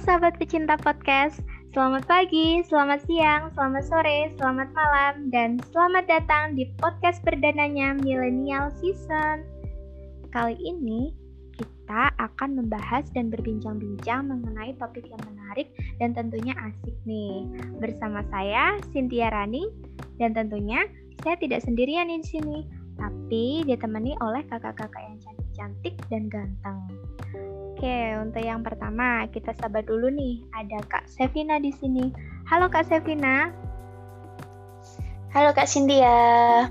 sahabat pecinta podcast. Selamat pagi, selamat siang, selamat sore, selamat malam, dan selamat datang di podcast perdananya Millennial Season. Kali ini kita akan membahas dan berbincang-bincang mengenai topik yang menarik dan tentunya asik nih. Bersama saya Cynthia Rani dan tentunya saya tidak sendirian di sini, tapi ditemani oleh kakak-kakak yang cantik-cantik dan ganteng. Oke, untuk yang pertama kita sabar dulu nih. Ada Kak Sevina di sini. Halo Kak Sevina. Halo Kak Cynthia.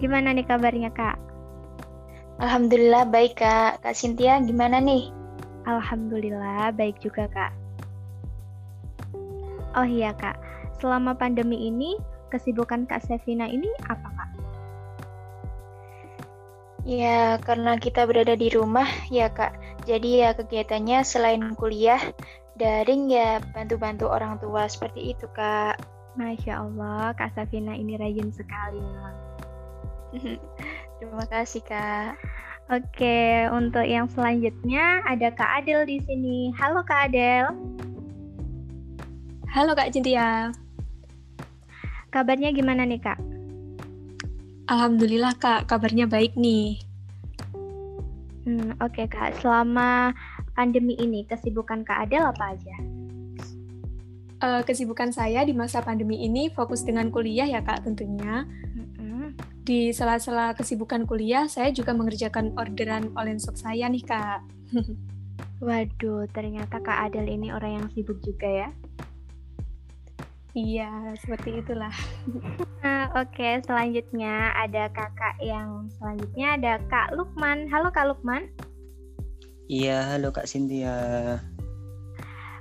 Gimana nih kabarnya Kak? Alhamdulillah baik Kak. Kak Cynthia gimana nih? Alhamdulillah baik juga Kak. Oh iya Kak, selama pandemi ini kesibukan Kak Sevina ini apa Kak? Ya, karena kita berada di rumah ya Kak. Jadi ya kegiatannya selain kuliah, daring ya bantu-bantu orang tua seperti itu Kak. Masya Allah, Kak Safina ini rajin sekali memang. Terima kasih Kak. Oke, untuk yang selanjutnya ada Kak Adel di sini. Halo Kak Adel. Halo Kak Cintia. Kabarnya gimana nih Kak? Alhamdulillah Kak, kabarnya baik nih. Hmm, Oke okay, Kak, selama pandemi ini kesibukan Kak Adel apa aja? Uh, kesibukan saya di masa pandemi ini fokus dengan kuliah ya Kak tentunya. Mm-hmm. Di sela-sela kesibukan kuliah, saya juga mengerjakan orderan online shop saya nih Kak. Waduh, ternyata Kak Adel ini orang yang sibuk juga ya. Iya, seperti itulah. Nah, Oke, okay. selanjutnya ada kakak yang selanjutnya ada Kak Lukman. Halo Kak Lukman. Iya, halo Kak Cynthia.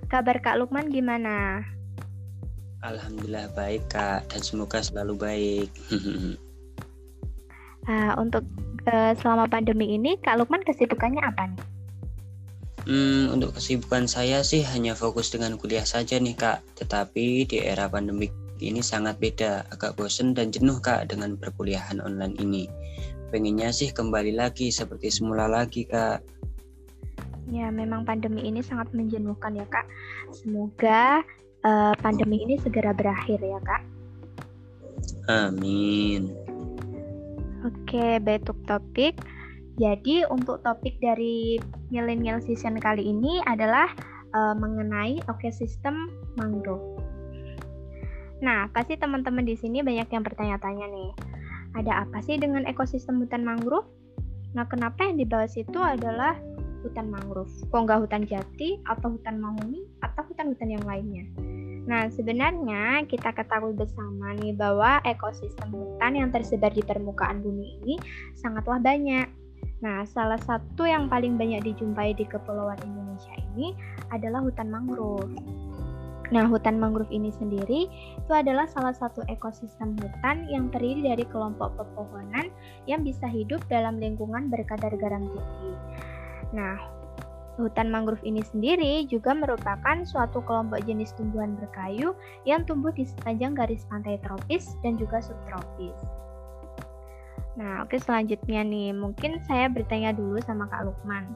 Kabar Kak Lukman gimana? Alhamdulillah baik Kak, dan semoga selalu baik. uh, untuk uh, selama pandemi ini, Kak Lukman kesibukannya apa nih? Hmm, untuk kesibukan saya sih hanya fokus dengan kuliah saja nih kak. Tetapi di era pandemik ini sangat beda, agak bosen dan jenuh kak dengan perkuliahan online ini. Pengennya sih kembali lagi seperti semula lagi kak. Ya memang pandemi ini sangat menjenuhkan ya kak. Semoga uh, pandemi ini segera berakhir ya kak. Amin. Oke, baik topik. Jadi untuk topik dari millennial season kali ini adalah uh, mengenai ekosistem mangrove. Nah, pasti teman-teman di sini banyak yang bertanya-tanya nih. Ada apa sih dengan ekosistem hutan mangrove? Nah, kenapa yang dibahas itu adalah hutan mangrove? Kok nggak hutan jati atau hutan mahoni atau hutan-hutan yang lainnya? Nah, sebenarnya kita ketahui bersama nih bahwa ekosistem hutan yang tersebar di permukaan bumi ini sangatlah banyak Nah, salah satu yang paling banyak dijumpai di Kepulauan Indonesia ini adalah hutan mangrove. Nah, hutan mangrove ini sendiri itu adalah salah satu ekosistem hutan yang terdiri dari kelompok pepohonan yang bisa hidup dalam lingkungan berkadar garam tinggi. Nah, hutan mangrove ini sendiri juga merupakan suatu kelompok jenis tumbuhan berkayu yang tumbuh di sepanjang garis pantai tropis dan juga subtropis. Nah, oke selanjutnya nih, mungkin saya bertanya dulu sama Kak Lukman.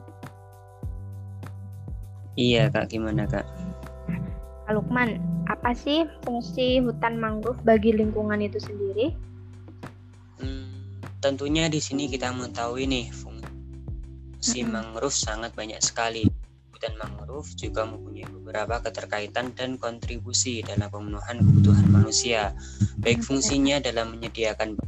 Iya, Kak, gimana, Kak? Kak Lukman, apa sih fungsi hutan mangrove bagi lingkungan itu sendiri? Hmm, tentunya di sini kita mengetahui nih fungsi mangrove sangat banyak sekali. Hutan mangrove juga mempunyai beberapa keterkaitan dan kontribusi dalam pemenuhan kebutuhan manusia, baik fungsinya dalam menyediakan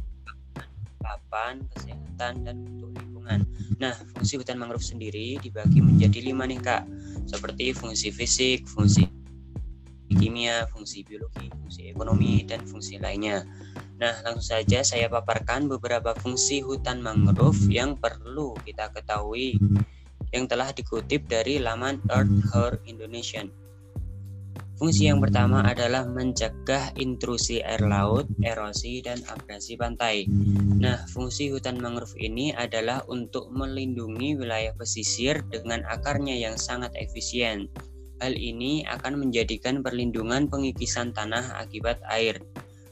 papan, kesehatan, dan untuk lingkungan. Nah, fungsi hutan mangrove sendiri dibagi menjadi lima nih kak, seperti fungsi fisik, fungsi kimia, fungsi biologi, fungsi ekonomi, dan fungsi lainnya. Nah, langsung saja saya paparkan beberapa fungsi hutan mangrove yang perlu kita ketahui yang telah dikutip dari laman Earth Her Indonesian. Fungsi yang pertama adalah mencegah intrusi air laut, erosi, dan abrasi pantai. Nah, fungsi hutan mangrove ini adalah untuk melindungi wilayah pesisir dengan akarnya yang sangat efisien. Hal ini akan menjadikan perlindungan pengikisan tanah akibat air.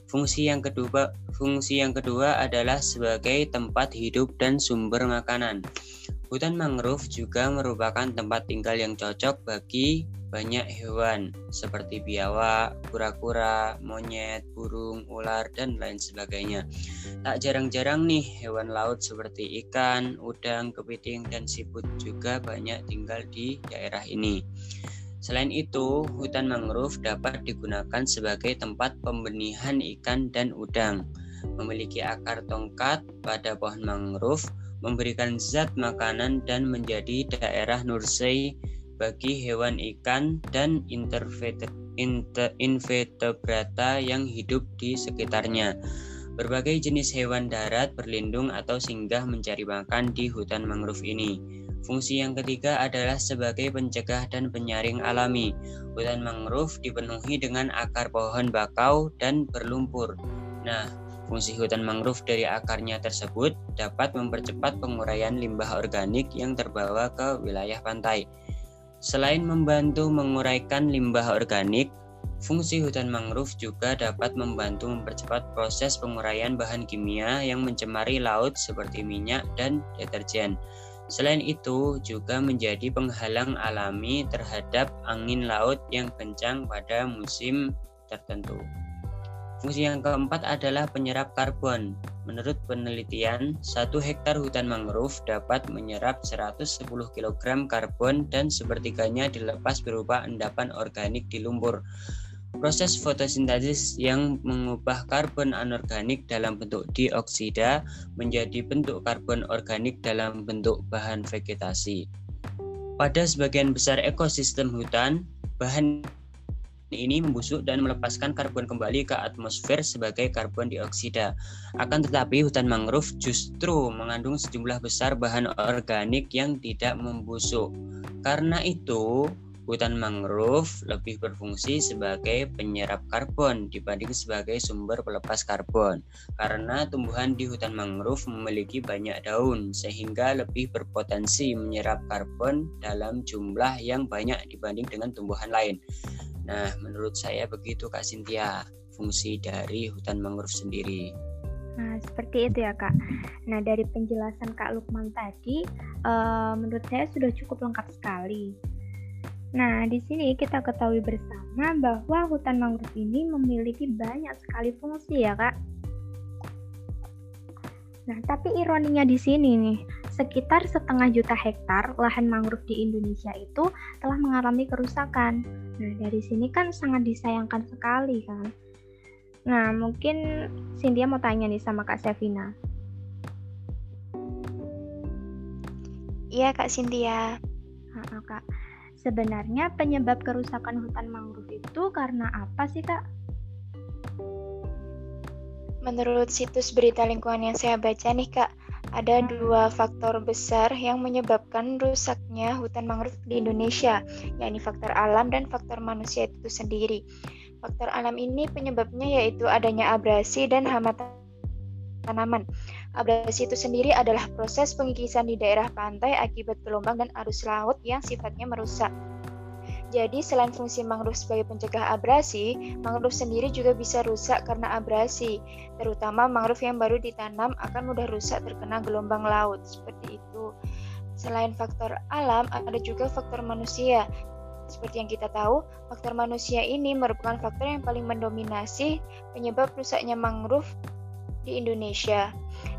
Fungsi yang kedua, fungsi yang kedua adalah sebagai tempat hidup dan sumber makanan. Hutan mangrove juga merupakan tempat tinggal yang cocok bagi banyak hewan seperti biawak, kura-kura, monyet, burung, ular, dan lain sebagainya. Tak jarang-jarang nih hewan laut seperti ikan, udang, kepiting, dan siput juga banyak tinggal di daerah ini. Selain itu, hutan mangrove dapat digunakan sebagai tempat pembenihan ikan dan udang. Memiliki akar tongkat pada pohon mangrove, memberikan zat makanan dan menjadi daerah nursery bagi hewan ikan dan invertebrata yang hidup di sekitarnya. Berbagai jenis hewan darat berlindung atau singgah mencari makan di hutan mangrove ini. Fungsi yang ketiga adalah sebagai pencegah dan penyaring alami. Hutan mangrove dipenuhi dengan akar pohon bakau dan berlumpur. Nah, fungsi hutan mangrove dari akarnya tersebut dapat mempercepat penguraian limbah organik yang terbawa ke wilayah pantai. Selain membantu menguraikan limbah organik, fungsi hutan mangrove juga dapat membantu mempercepat proses penguraian bahan kimia yang mencemari laut seperti minyak dan deterjen. Selain itu, juga menjadi penghalang alami terhadap angin laut yang kencang pada musim tertentu. Fungsi yang keempat adalah penyerap karbon. Menurut penelitian, satu hektar hutan mangrove dapat menyerap 110 kg karbon dan sepertiganya dilepas berupa endapan organik di lumpur. Proses fotosintesis yang mengubah karbon anorganik dalam bentuk dioksida menjadi bentuk karbon organik dalam bentuk bahan vegetasi. Pada sebagian besar ekosistem hutan, bahan ini membusuk dan melepaskan karbon kembali ke atmosfer sebagai karbon dioksida. Akan tetapi hutan mangrove justru mengandung sejumlah besar bahan organik yang tidak membusuk. Karena itu, hutan mangrove lebih berfungsi sebagai penyerap karbon dibanding sebagai sumber pelepas karbon. Karena tumbuhan di hutan mangrove memiliki banyak daun sehingga lebih berpotensi menyerap karbon dalam jumlah yang banyak dibanding dengan tumbuhan lain. Nah, menurut saya begitu Kak Sintia fungsi dari hutan mangrove sendiri. Nah, seperti itu ya Kak. Nah, dari penjelasan Kak Lukman tadi, uh, menurut saya sudah cukup lengkap sekali. Nah, di sini kita ketahui bersama bahwa hutan mangrove ini memiliki banyak sekali fungsi ya Kak. Nah, tapi ironinya di sini nih, sekitar setengah juta hektar lahan mangrove di Indonesia itu telah mengalami kerusakan. Nah, dari sini kan sangat disayangkan sekali kan. Nah, mungkin Cynthia mau tanya nih sama Kak Sevina. Iya, Kak Cynthia. Nah, Kak. Sebenarnya penyebab kerusakan hutan mangrove itu karena apa sih, Kak? Menurut situs berita lingkungan yang saya baca nih Kak, ada dua faktor besar yang menyebabkan rusaknya hutan mangrove di Indonesia, yakni faktor alam dan faktor manusia itu sendiri. Faktor alam ini penyebabnya yaitu adanya abrasi dan hama tanaman. Abrasi itu sendiri adalah proses pengikisan di daerah pantai akibat gelombang dan arus laut yang sifatnya merusak. Jadi selain fungsi mangrove sebagai pencegah abrasi, mangrove sendiri juga bisa rusak karena abrasi. Terutama mangrove yang baru ditanam akan mudah rusak terkena gelombang laut. Seperti itu. Selain faktor alam, ada juga faktor manusia. Seperti yang kita tahu, faktor manusia ini merupakan faktor yang paling mendominasi penyebab rusaknya mangrove di Indonesia.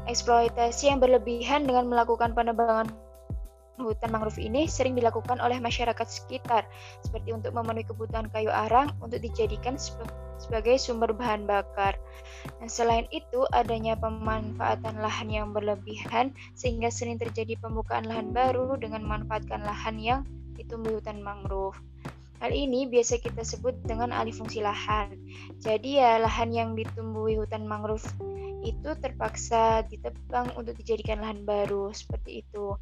Eksploitasi yang berlebihan dengan melakukan penebangan hutan mangrove ini sering dilakukan oleh masyarakat sekitar, seperti untuk memenuhi kebutuhan kayu arang untuk dijadikan sebagai sumber bahan bakar. Dan selain itu, adanya pemanfaatan lahan yang berlebihan sehingga sering terjadi pembukaan lahan baru dengan memanfaatkan lahan yang ditumbuhi hutan mangrove. Hal ini biasa kita sebut dengan alih fungsi lahan. Jadi ya lahan yang ditumbuhi hutan mangrove itu terpaksa ditebang untuk dijadikan lahan baru seperti itu.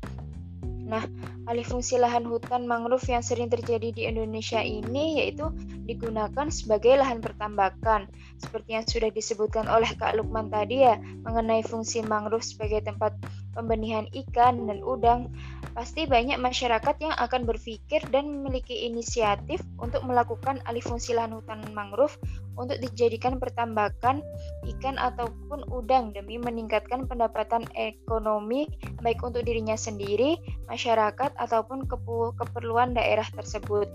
Nah, alih fungsi lahan hutan mangrove yang sering terjadi di Indonesia ini yaitu digunakan sebagai lahan pertambakan. Seperti yang sudah disebutkan oleh Kak Lukman tadi ya, mengenai fungsi mangrove sebagai tempat pembenihan ikan dan udang. pasti banyak masyarakat yang akan berpikir dan memiliki inisiatif untuk melakukan alih fungsi lahan hutan mangrove untuk dijadikan pertambakan ikan ataupun udang demi meningkatkan pendapatan ekonomi baik untuk dirinya sendiri, masyarakat ataupun keperluan daerah tersebut.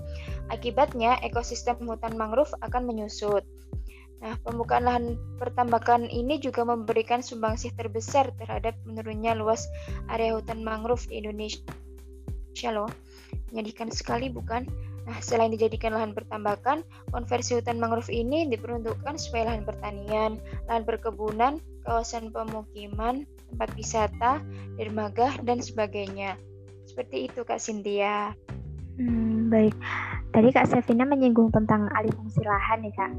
Akibatnya ekosistem hutan mangrove akan menyusut. Nah, pembukaan lahan pertambakan ini juga memberikan sumbangsih terbesar terhadap menurunnya luas area hutan mangrove di Indonesia loh. Menyedihkan sekali bukan? Nah, selain dijadikan lahan pertambakan, konversi hutan mangrove ini diperuntukkan sebagai lahan pertanian, lahan perkebunan, kawasan pemukiman, tempat wisata, dermaga, dan sebagainya. Seperti itu, Kak Cynthia. Hmm, baik. Tadi Kak Sevina menyinggung tentang alih fungsi lahan ya, Kak.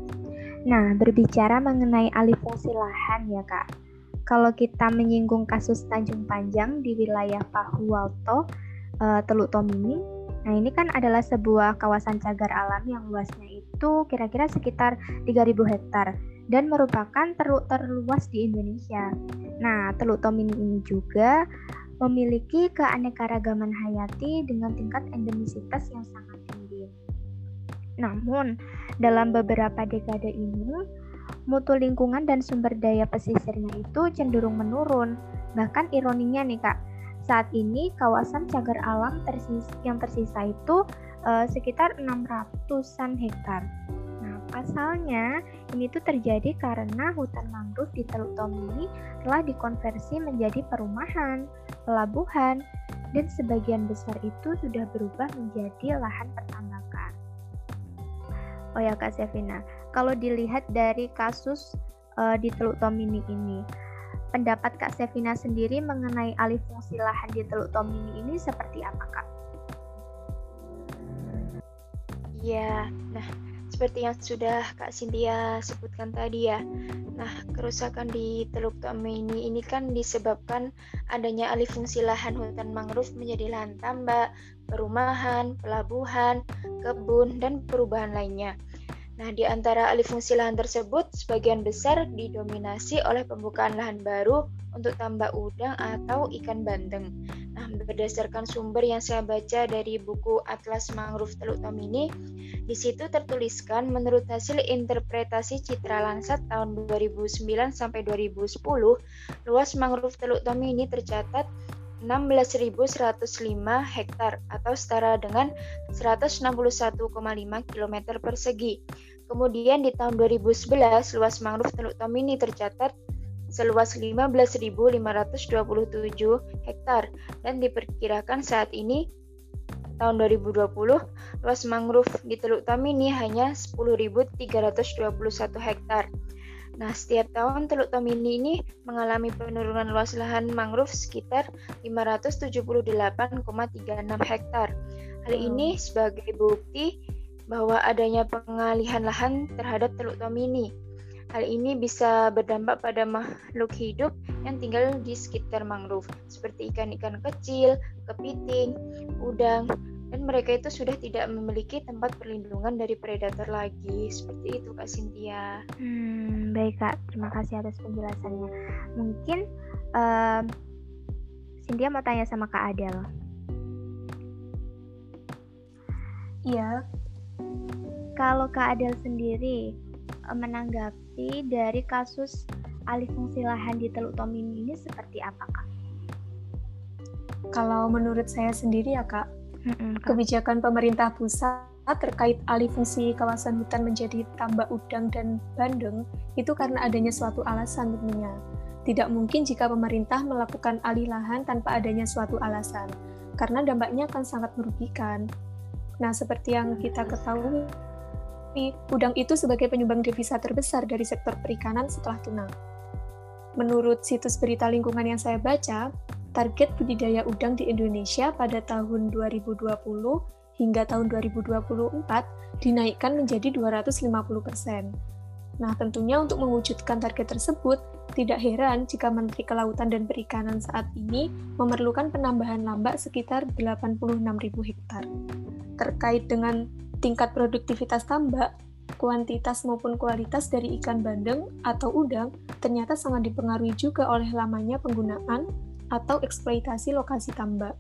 Nah, berbicara mengenai alih fungsi lahan ya kak, kalau kita menyinggung kasus Tanjung Panjang di wilayah Pahualto, uh, Teluk Tomini, nah ini kan adalah sebuah kawasan cagar alam yang luasnya itu kira-kira sekitar 3.000 hektar dan merupakan teluk terluas di Indonesia. Nah, Teluk Tomini ini juga memiliki keanekaragaman hayati dengan tingkat endemisitas yang sangat tinggi. Namun, dalam beberapa dekade ini, mutu lingkungan dan sumber daya pesisirnya itu cenderung menurun. Bahkan ironinya nih Kak, saat ini kawasan cagar alam tersis yang tersisa itu uh, sekitar 600-an hektar. Nah, pasalnya ini tuh terjadi karena hutan mangrove di Teluk Tomini telah dikonversi menjadi perumahan, pelabuhan, dan sebagian besar itu sudah berubah menjadi lahan pertambakan. Oh ya Kak Sevina, kalau dilihat dari kasus uh, di Teluk Tomini ini, pendapat Kak Sevina sendiri mengenai alih fungsi lahan di Teluk Tomini ini seperti apa Kak? Ya, nah seperti yang sudah Kak Cynthia sebutkan tadi ya. Nah, kerusakan di Teluk Tomini ini kan disebabkan adanya alih fungsi lahan hutan mangrove menjadi lahan tambak, perumahan, pelabuhan, kebun, dan perubahan lainnya. Nah, di antara alih fungsi lahan tersebut, sebagian besar didominasi oleh pembukaan lahan baru untuk tambak udang atau ikan bandeng. Nah, berdasarkan sumber yang saya baca dari buku Atlas Mangrove Teluk Tomini, di situ tertuliskan menurut hasil interpretasi Citra Lansat tahun 2009 sampai 2010, luas mangrove Teluk Tomini tercatat 16.105 hektar atau setara dengan 161,5 km persegi. Kemudian di tahun 2011, luas mangrove Teluk Tomini tercatat seluas 15.527 hektar dan diperkirakan saat ini tahun 2020 luas mangrove di Teluk Tomini hanya 10.321 hektar. Nah, setiap tahun Teluk Tomini ini mengalami penurunan luas lahan mangrove sekitar 578,36 hektar. Hal ini sebagai bukti bahwa adanya pengalihan lahan terhadap Teluk Tomini. Hal ini bisa berdampak pada makhluk hidup yang tinggal di sekitar mangrove, seperti ikan-ikan kecil, kepiting, udang, dan mereka itu sudah tidak memiliki tempat perlindungan dari predator lagi seperti itu kak Cynthia. Hmm, baik kak, terima kasih atas penjelasannya. Mungkin uh, Cynthia mau tanya sama kak Adel. Iya. Kalau kak Adel sendiri uh, menanggapi dari kasus alih fungsi lahan di Teluk Tomini ini seperti apa kak? Kalau menurut saya sendiri ya kak, kebijakan pemerintah pusat terkait alih fungsi kawasan hutan menjadi tambak udang dan bandeng itu karena adanya suatu alasan tentunya. Tidak mungkin jika pemerintah melakukan alih lahan tanpa adanya suatu alasan, karena dampaknya akan sangat merugikan. Nah, seperti yang kita ketahui, udang itu sebagai penyumbang devisa terbesar dari sektor perikanan setelah tuna. Menurut situs berita lingkungan yang saya baca, target budidaya udang di Indonesia pada tahun 2020 hingga tahun 2024 dinaikkan menjadi 250 persen. Nah, tentunya untuk mewujudkan target tersebut, tidak heran jika Menteri Kelautan dan Perikanan saat ini memerlukan penambahan lambak sekitar 86.000 hektar. Terkait dengan tingkat produktivitas tambak, kuantitas maupun kualitas dari ikan bandeng atau udang ternyata sangat dipengaruhi juga oleh lamanya penggunaan atau eksploitasi lokasi tambak.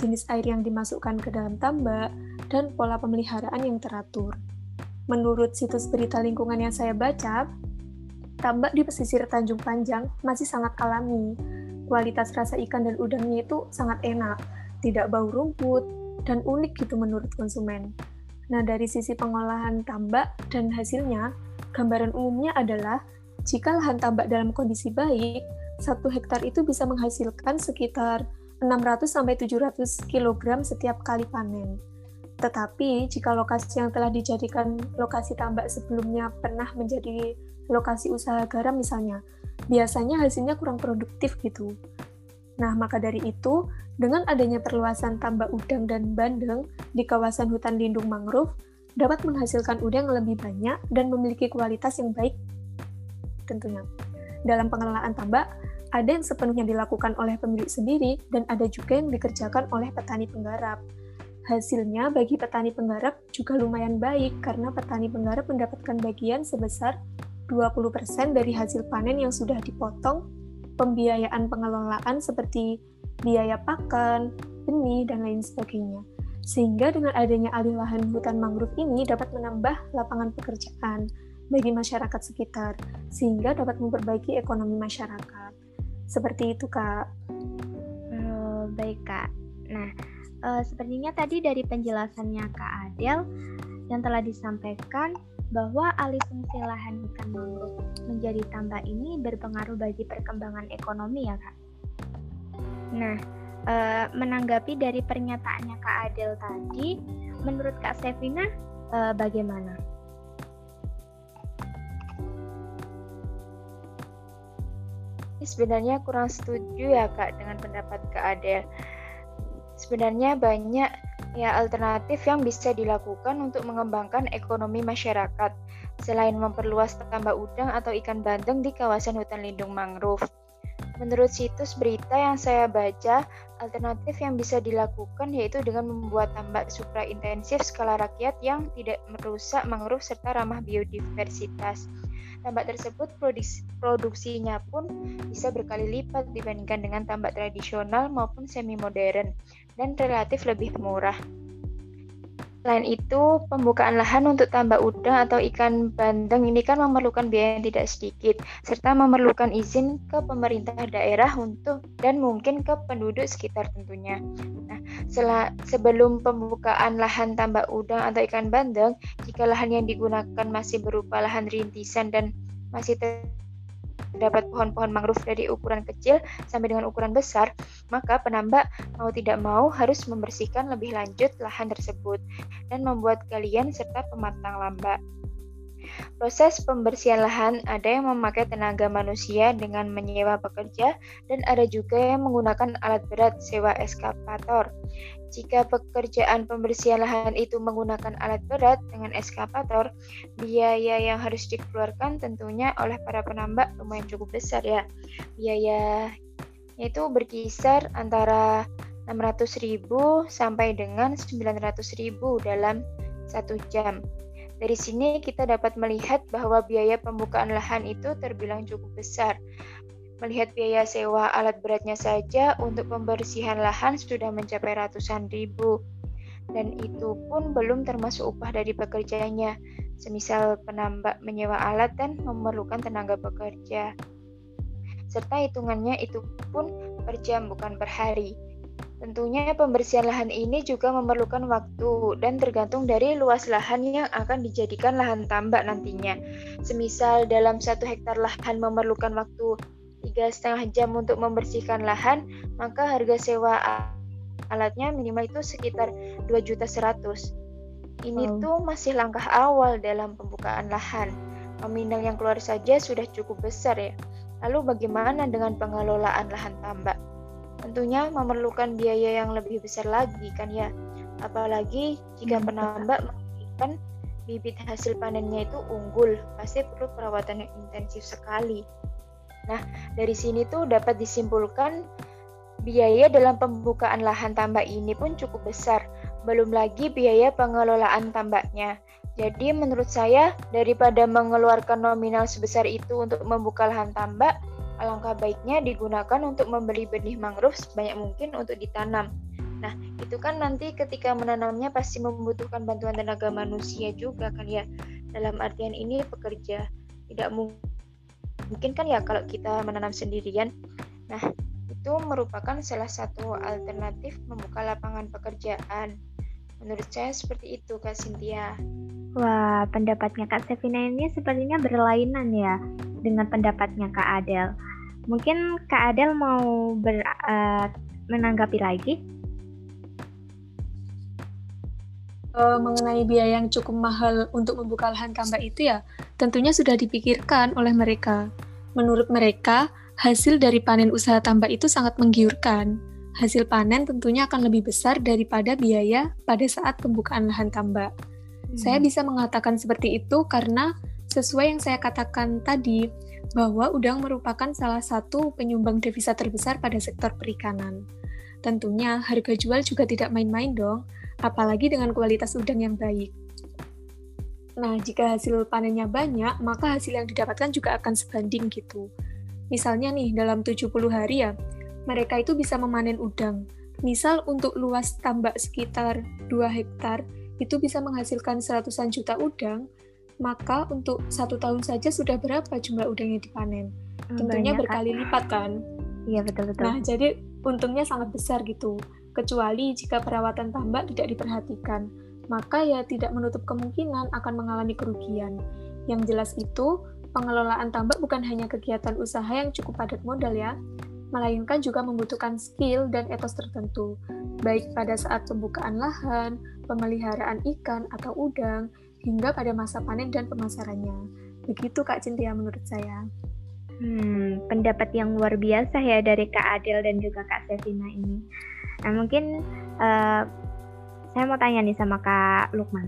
jenis air yang dimasukkan ke dalam tambak, dan pola pemeliharaan yang teratur. Menurut situs berita lingkungan yang saya baca, tambak di pesisir Tanjung Panjang masih sangat alami. Kualitas rasa ikan dan udangnya itu sangat enak, tidak bau rumput, dan unik gitu menurut konsumen. Nah, dari sisi pengolahan tambak dan hasilnya, gambaran umumnya adalah jika lahan tambak dalam kondisi baik, satu hektar itu bisa menghasilkan sekitar 600-700 kg setiap kali panen. Tetapi, jika lokasi yang telah dijadikan lokasi tambak sebelumnya pernah menjadi lokasi usaha garam misalnya, biasanya hasilnya kurang produktif gitu. Nah, maka dari itu, dengan adanya perluasan tambak udang dan bandeng di kawasan hutan lindung mangrove, dapat menghasilkan udang lebih banyak dan memiliki kualitas yang baik tentunya. Dalam pengelolaan tambak, ada yang sepenuhnya dilakukan oleh pemilik sendiri dan ada juga yang dikerjakan oleh petani penggarap. Hasilnya bagi petani penggarap juga lumayan baik karena petani penggarap mendapatkan bagian sebesar 20% dari hasil panen yang sudah dipotong, pembiayaan pengelolaan seperti biaya pakan, benih, dan lain sebagainya. Sehingga dengan adanya alih lahan hutan mangrove ini dapat menambah lapangan pekerjaan bagi masyarakat sekitar, sehingga dapat memperbaiki ekonomi masyarakat. Seperti itu, Kak. Uh, baik, Kak. Nah, uh, sepertinya tadi dari penjelasannya Kak Adel yang telah disampaikan bahwa alih fungsi lahan hutan mangrove menjadi tambah ini berpengaruh bagi perkembangan ekonomi ya kak. Nah, e, menanggapi dari pernyataannya Kak Adel tadi, menurut Kak Sevina e, bagaimana? Sebenarnya kurang setuju ya Kak dengan pendapat Kak Adel. Sebenarnya banyak ya alternatif yang bisa dilakukan untuk mengembangkan ekonomi masyarakat selain memperluas tambak udang atau ikan bandeng di kawasan hutan lindung mangrove. Menurut situs berita yang saya baca, alternatif yang bisa dilakukan yaitu dengan membuat tambak supra intensif skala rakyat yang tidak merusak mangrove serta ramah biodiversitas. Tambak tersebut produksi, produksinya pun bisa berkali lipat dibandingkan dengan tambak tradisional maupun semi modern dan relatif lebih murah. Selain itu, pembukaan lahan untuk tambak udang atau ikan bandeng ini kan memerlukan biaya yang tidak sedikit, serta memerlukan izin ke pemerintah daerah untuk dan mungkin ke penduduk sekitar tentunya. Nah, setelah, sebelum pembukaan lahan tambak udang atau ikan bandeng, jika lahan yang digunakan masih berupa lahan rintisan dan masih ter terdapat pohon-pohon mangrove dari ukuran kecil sampai dengan ukuran besar, maka penambak mau tidak mau harus membersihkan lebih lanjut lahan tersebut dan membuat galian serta pematang lamba. Proses pembersihan lahan ada yang memakai tenaga manusia dengan menyewa pekerja dan ada juga yang menggunakan alat berat sewa eskapator. Jika pekerjaan pembersihan lahan itu menggunakan alat berat dengan eskapator, biaya yang harus dikeluarkan tentunya oleh para penambak lumayan cukup besar ya. Biaya itu berkisar antara 600.000 sampai dengan 900.000 dalam satu jam. Dari sini kita dapat melihat bahwa biaya pembukaan lahan itu terbilang cukup besar. Melihat biaya sewa alat beratnya saja untuk pembersihan lahan sudah mencapai ratusan ribu. Dan itu pun belum termasuk upah dari pekerjanya, semisal penambak menyewa alat dan memerlukan tenaga pekerja. Serta hitungannya itu pun per jam bukan per hari. Tentunya pembersihan lahan ini juga memerlukan waktu dan tergantung dari luas lahan yang akan dijadikan lahan tambak nantinya. Semisal dalam satu hektar lahan memerlukan waktu tiga setengah jam untuk membersihkan lahan, maka harga sewa alatnya minimal itu sekitar 2 juta 100. Ini oh. tuh masih langkah awal dalam pembukaan lahan. Nominal yang keluar saja sudah cukup besar ya. Lalu bagaimana dengan pengelolaan lahan tambak? tentunya memerlukan biaya yang lebih besar lagi kan ya. Apalagi jika hmm, penambak menginginkan bibit hasil panennya itu unggul, pasti perlu perawatan yang intensif sekali. Nah, dari sini tuh dapat disimpulkan biaya dalam pembukaan lahan tambak ini pun cukup besar, belum lagi biaya pengelolaan tambaknya. Jadi menurut saya daripada mengeluarkan nominal sebesar itu untuk membuka lahan tambak, Alangkah baiknya digunakan untuk membeli benih mangrove sebanyak mungkin untuk ditanam. Nah, itu kan nanti ketika menanamnya pasti membutuhkan bantuan tenaga manusia juga kan ya. Dalam artian ini pekerja tidak mungkin kan ya kalau kita menanam sendirian. Nah, itu merupakan salah satu alternatif membuka lapangan pekerjaan. Menurut saya seperti itu Kak Cynthia. Wah, pendapatnya Kak Sevina ini sepertinya berlainan ya dengan pendapatnya Kak Adel. Mungkin Kak Adel mau ber, uh, menanggapi lagi? Uh, mengenai biaya yang cukup mahal untuk membuka lahan tambak itu ya tentunya sudah dipikirkan oleh mereka. Menurut mereka, hasil dari panen usaha tambak itu sangat menggiurkan. Hasil panen tentunya akan lebih besar daripada biaya pada saat pembukaan lahan tambak. Hmm. Saya bisa mengatakan seperti itu karena sesuai yang saya katakan tadi, bahwa udang merupakan salah satu penyumbang devisa terbesar pada sektor perikanan. Tentunya harga jual juga tidak main-main dong, apalagi dengan kualitas udang yang baik. Nah, jika hasil panennya banyak, maka hasil yang didapatkan juga akan sebanding gitu. Misalnya nih, dalam 70 hari ya, mereka itu bisa memanen udang. Misal untuk luas tambak sekitar 2 hektar, itu bisa menghasilkan seratusan juta udang, maka untuk satu tahun saja sudah berapa jumlah udang yang dipanen? Tentunya Banyak, berkali kan? lipat kan? Iya betul-betul. Nah, jadi untungnya sangat besar gitu kecuali jika perawatan tambak tidak diperhatikan, maka ya tidak menutup kemungkinan akan mengalami kerugian. Yang jelas itu, pengelolaan tambak bukan hanya kegiatan usaha yang cukup padat modal ya, melainkan juga membutuhkan skill dan etos tertentu, baik pada saat pembukaan lahan, pemeliharaan ikan atau udang, hingga pada masa panen dan pemasarannya. Begitu Kak Cintia menurut saya. Hmm, pendapat yang luar biasa ya dari Kak Adil dan juga Kak Sevina ini. Nah mungkin uh, saya mau tanya nih sama Kak Lukman.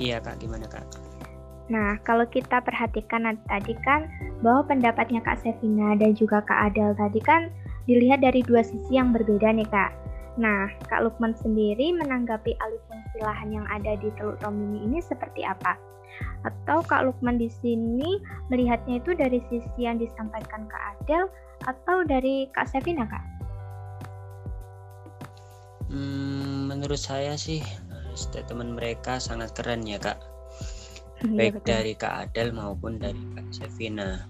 Iya Kak, gimana Kak? Nah, kalau kita perhatikan tadi kan bahwa pendapatnya Kak Sevina dan juga Kak Adel tadi kan dilihat dari dua sisi yang berbeda nih Kak. Nah, Kak Lukman sendiri menanggapi alih fungsi lahan yang ada di Teluk Tomini ini seperti apa? Atau Kak Lukman di sini melihatnya itu dari sisi yang disampaikan Kak Adel atau dari Kak Sevina Kak? Hmm, menurut saya sih statement mereka sangat keren ya kak. Iya, Baik dari Kak Adel maupun dari Kak Sevina.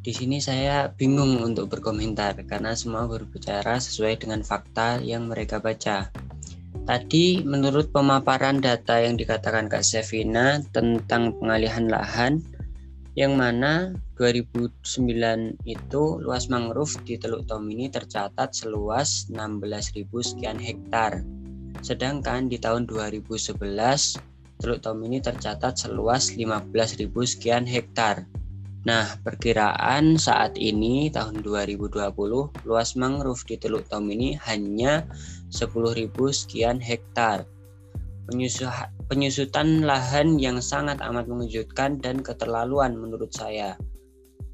Di sini saya bingung untuk berkomentar karena semua berbicara sesuai dengan fakta yang mereka baca. Tadi menurut pemaparan data yang dikatakan Kak Sevina tentang pengalihan lahan yang mana 2009 itu luas mangrove di Teluk Tomini tercatat seluas 16.000 sekian hektar. Sedangkan di tahun 2011 Teluk Tomini tercatat seluas 15.000 sekian hektar. Nah, perkiraan saat ini tahun 2020 luas mangrove di Teluk Tomini hanya 10.000 sekian hektar penyusutan lahan yang sangat amat mengejutkan dan keterlaluan menurut saya.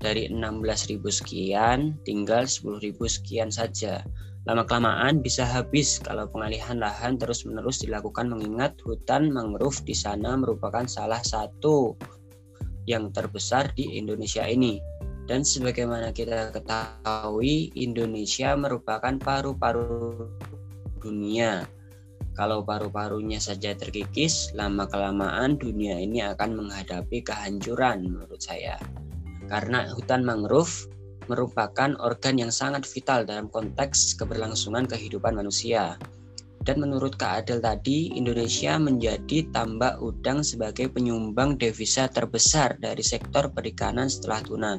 Dari 16.000 sekian, tinggal 10.000 sekian saja. Lama-kelamaan bisa habis kalau pengalihan lahan terus-menerus dilakukan mengingat hutan mangrove di sana merupakan salah satu yang terbesar di Indonesia ini. Dan sebagaimana kita ketahui, Indonesia merupakan paru-paru dunia kalau paru-parunya saja terkikis, lama-kelamaan dunia ini akan menghadapi kehancuran menurut saya. Karena hutan mangrove merupakan organ yang sangat vital dalam konteks keberlangsungan kehidupan manusia. Dan menurut Kak Adel tadi, Indonesia menjadi tambak udang sebagai penyumbang devisa terbesar dari sektor perikanan setelah tuna.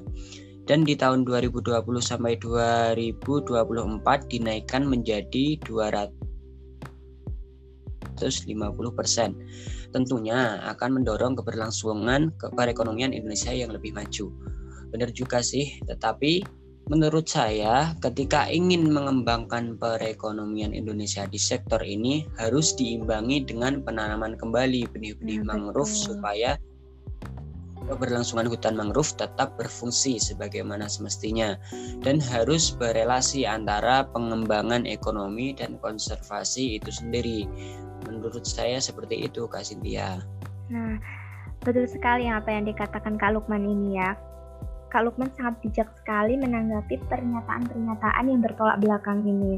Dan di tahun 2020 sampai 2024 dinaikkan menjadi 200 150%. Tentunya akan mendorong keberlangsungan ke perekonomian Indonesia yang lebih maju. Benar juga sih, tetapi menurut saya ketika ingin mengembangkan perekonomian Indonesia di sektor ini harus diimbangi dengan penanaman kembali benih-benih hmm, mangrove supaya keberlangsungan hutan mangrove tetap berfungsi sebagaimana semestinya dan harus berelasi antara pengembangan ekonomi dan konservasi itu sendiri. Menurut saya seperti itu Kak Cynthia. Nah, betul sekali apa yang dikatakan Kak Lukman ini ya. Kak Lukman sangat bijak sekali menanggapi pernyataan-pernyataan yang bertolak belakang ini.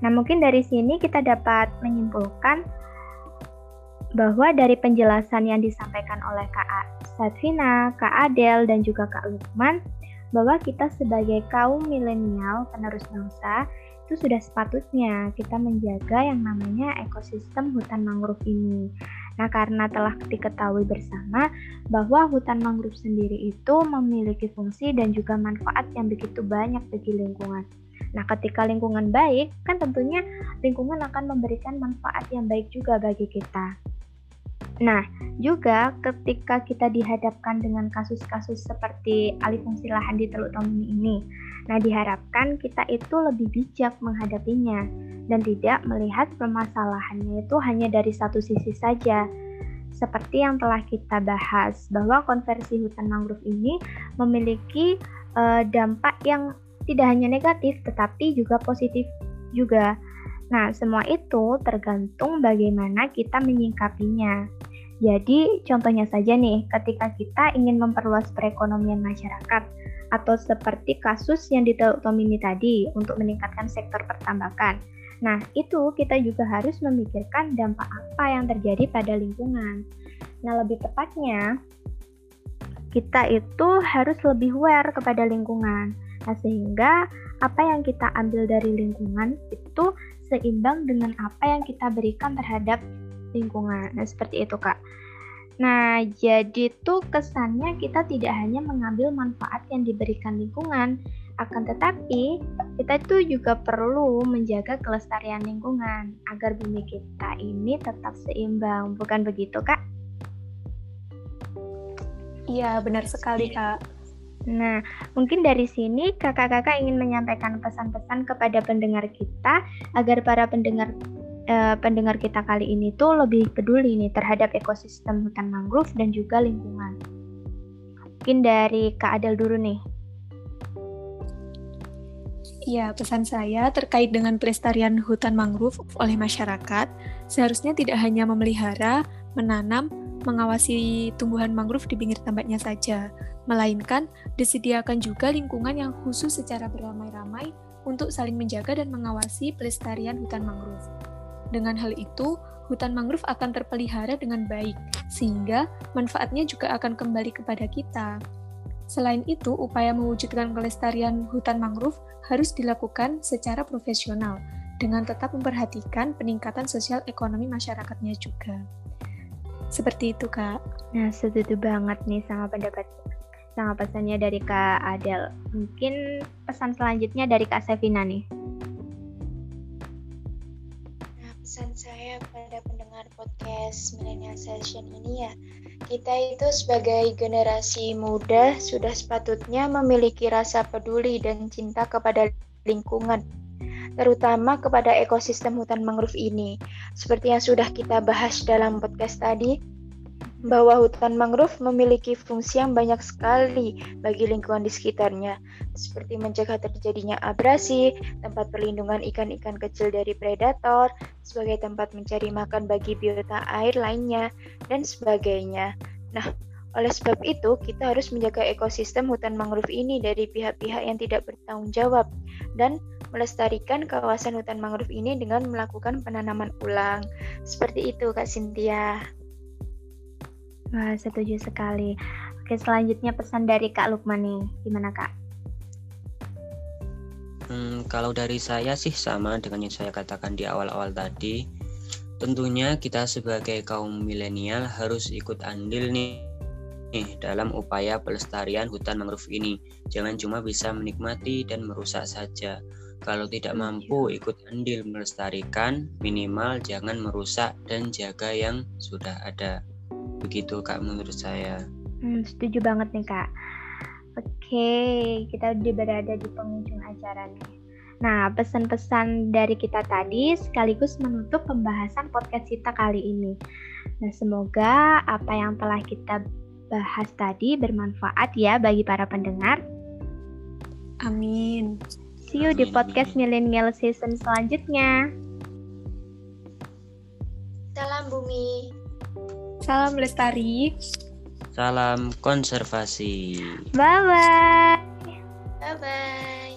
Nah, mungkin dari sini kita dapat menyimpulkan bahwa dari penjelasan yang disampaikan oleh Kak Satvina, Kak Adel, dan juga Kak Lukman, bahwa kita sebagai kaum milenial penerus bangsa itu sudah sepatutnya kita menjaga yang namanya ekosistem hutan mangrove ini. Nah, karena telah diketahui bersama bahwa hutan mangrove sendiri itu memiliki fungsi dan juga manfaat yang begitu banyak bagi lingkungan. Nah, ketika lingkungan baik, kan tentunya lingkungan akan memberikan manfaat yang baik juga bagi kita. Nah, juga ketika kita dihadapkan dengan kasus-kasus seperti alih fungsi lahan di Teluk Tomini ini, nah diharapkan kita itu lebih bijak menghadapinya dan tidak melihat permasalahannya itu hanya dari satu sisi saja. Seperti yang telah kita bahas, bahwa konversi hutan mangrove ini memiliki uh, dampak yang tidak hanya negatif tetapi juga positif juga. Nah, semua itu tergantung bagaimana kita menyingkapinya. Jadi, contohnya saja nih, ketika kita ingin memperluas perekonomian masyarakat, atau seperti kasus yang di Tomini tadi untuk meningkatkan sektor pertambakan. Nah, itu kita juga harus memikirkan dampak apa yang terjadi pada lingkungan. Nah, lebih tepatnya, kita itu harus lebih aware kepada lingkungan. Nah, sehingga apa yang kita ambil dari lingkungan itu seimbang dengan apa yang kita berikan terhadap lingkungan. Nah, seperti itu, Kak. Nah, jadi tuh kesannya kita tidak hanya mengambil manfaat yang diberikan lingkungan, akan tetapi kita itu juga perlu menjaga kelestarian lingkungan agar bumi kita ini tetap seimbang, bukan begitu, Kak? Iya, benar sekali, Kak. Nah, mungkin dari sini kakak-kakak ingin menyampaikan pesan-pesan kepada pendengar kita agar para pendengar uh, pendengar kita kali ini tuh lebih peduli nih terhadap ekosistem hutan mangrove dan juga lingkungan. Mungkin dari Kak Adel dulu nih. Ya, pesan saya terkait dengan pelestarian hutan mangrove oleh masyarakat, seharusnya tidak hanya memelihara, menanam, mengawasi tumbuhan mangrove di pinggir tambaknya saja, melainkan disediakan juga lingkungan yang khusus secara beramai-ramai untuk saling menjaga dan mengawasi pelestarian hutan mangrove. Dengan hal itu, hutan mangrove akan terpelihara dengan baik, sehingga manfaatnya juga akan kembali kepada kita. Selain itu, upaya mewujudkan kelestarian hutan mangrove harus dilakukan secara profesional, dengan tetap memperhatikan peningkatan sosial ekonomi masyarakatnya juga. Seperti itu, Kak. Nah, setuju banget nih sama pendapat sama pesannya dari Kak Adel. Mungkin pesan selanjutnya dari Kak Sevina nih. Pesan saya pada pendengar podcast Millennial Session ini ya, kita itu sebagai generasi muda sudah sepatutnya memiliki rasa peduli dan cinta kepada lingkungan, terutama kepada ekosistem hutan mangrove ini. Seperti yang sudah kita bahas dalam podcast tadi, bahwa hutan mangrove memiliki fungsi yang banyak sekali bagi lingkungan di sekitarnya, seperti mencegah terjadinya abrasi, tempat perlindungan ikan-ikan kecil dari predator, sebagai tempat mencari makan bagi biota air lainnya, dan sebagainya. Nah, oleh sebab itu, kita harus menjaga ekosistem hutan mangrove ini dari pihak-pihak yang tidak bertanggung jawab dan melestarikan kawasan hutan mangrove ini dengan melakukan penanaman ulang. Seperti itu, Kak Cynthia. Wah, setuju sekali. Oke, selanjutnya pesan dari Kak Lukman nih. Gimana, Kak? Hmm, kalau dari saya sih sama dengan yang saya katakan di awal-awal tadi. Tentunya kita sebagai kaum milenial harus ikut andil nih nih dalam upaya pelestarian hutan mangrove ini. Jangan cuma bisa menikmati dan merusak saja. Kalau tidak mampu ikut andil melestarikan, minimal jangan merusak dan jaga yang sudah ada begitu kak menurut saya hmm, setuju banget nih kak oke kita udah berada di penghujung acara nih nah pesan-pesan dari kita tadi sekaligus menutup pembahasan podcast kita kali ini nah semoga apa yang telah kita bahas tadi bermanfaat ya bagi para pendengar. Amin. See you Amin. di podcast Millennial Season selanjutnya. Salam bumi. Salam lestari. Salam konservasi. Bye bye. Bye bye.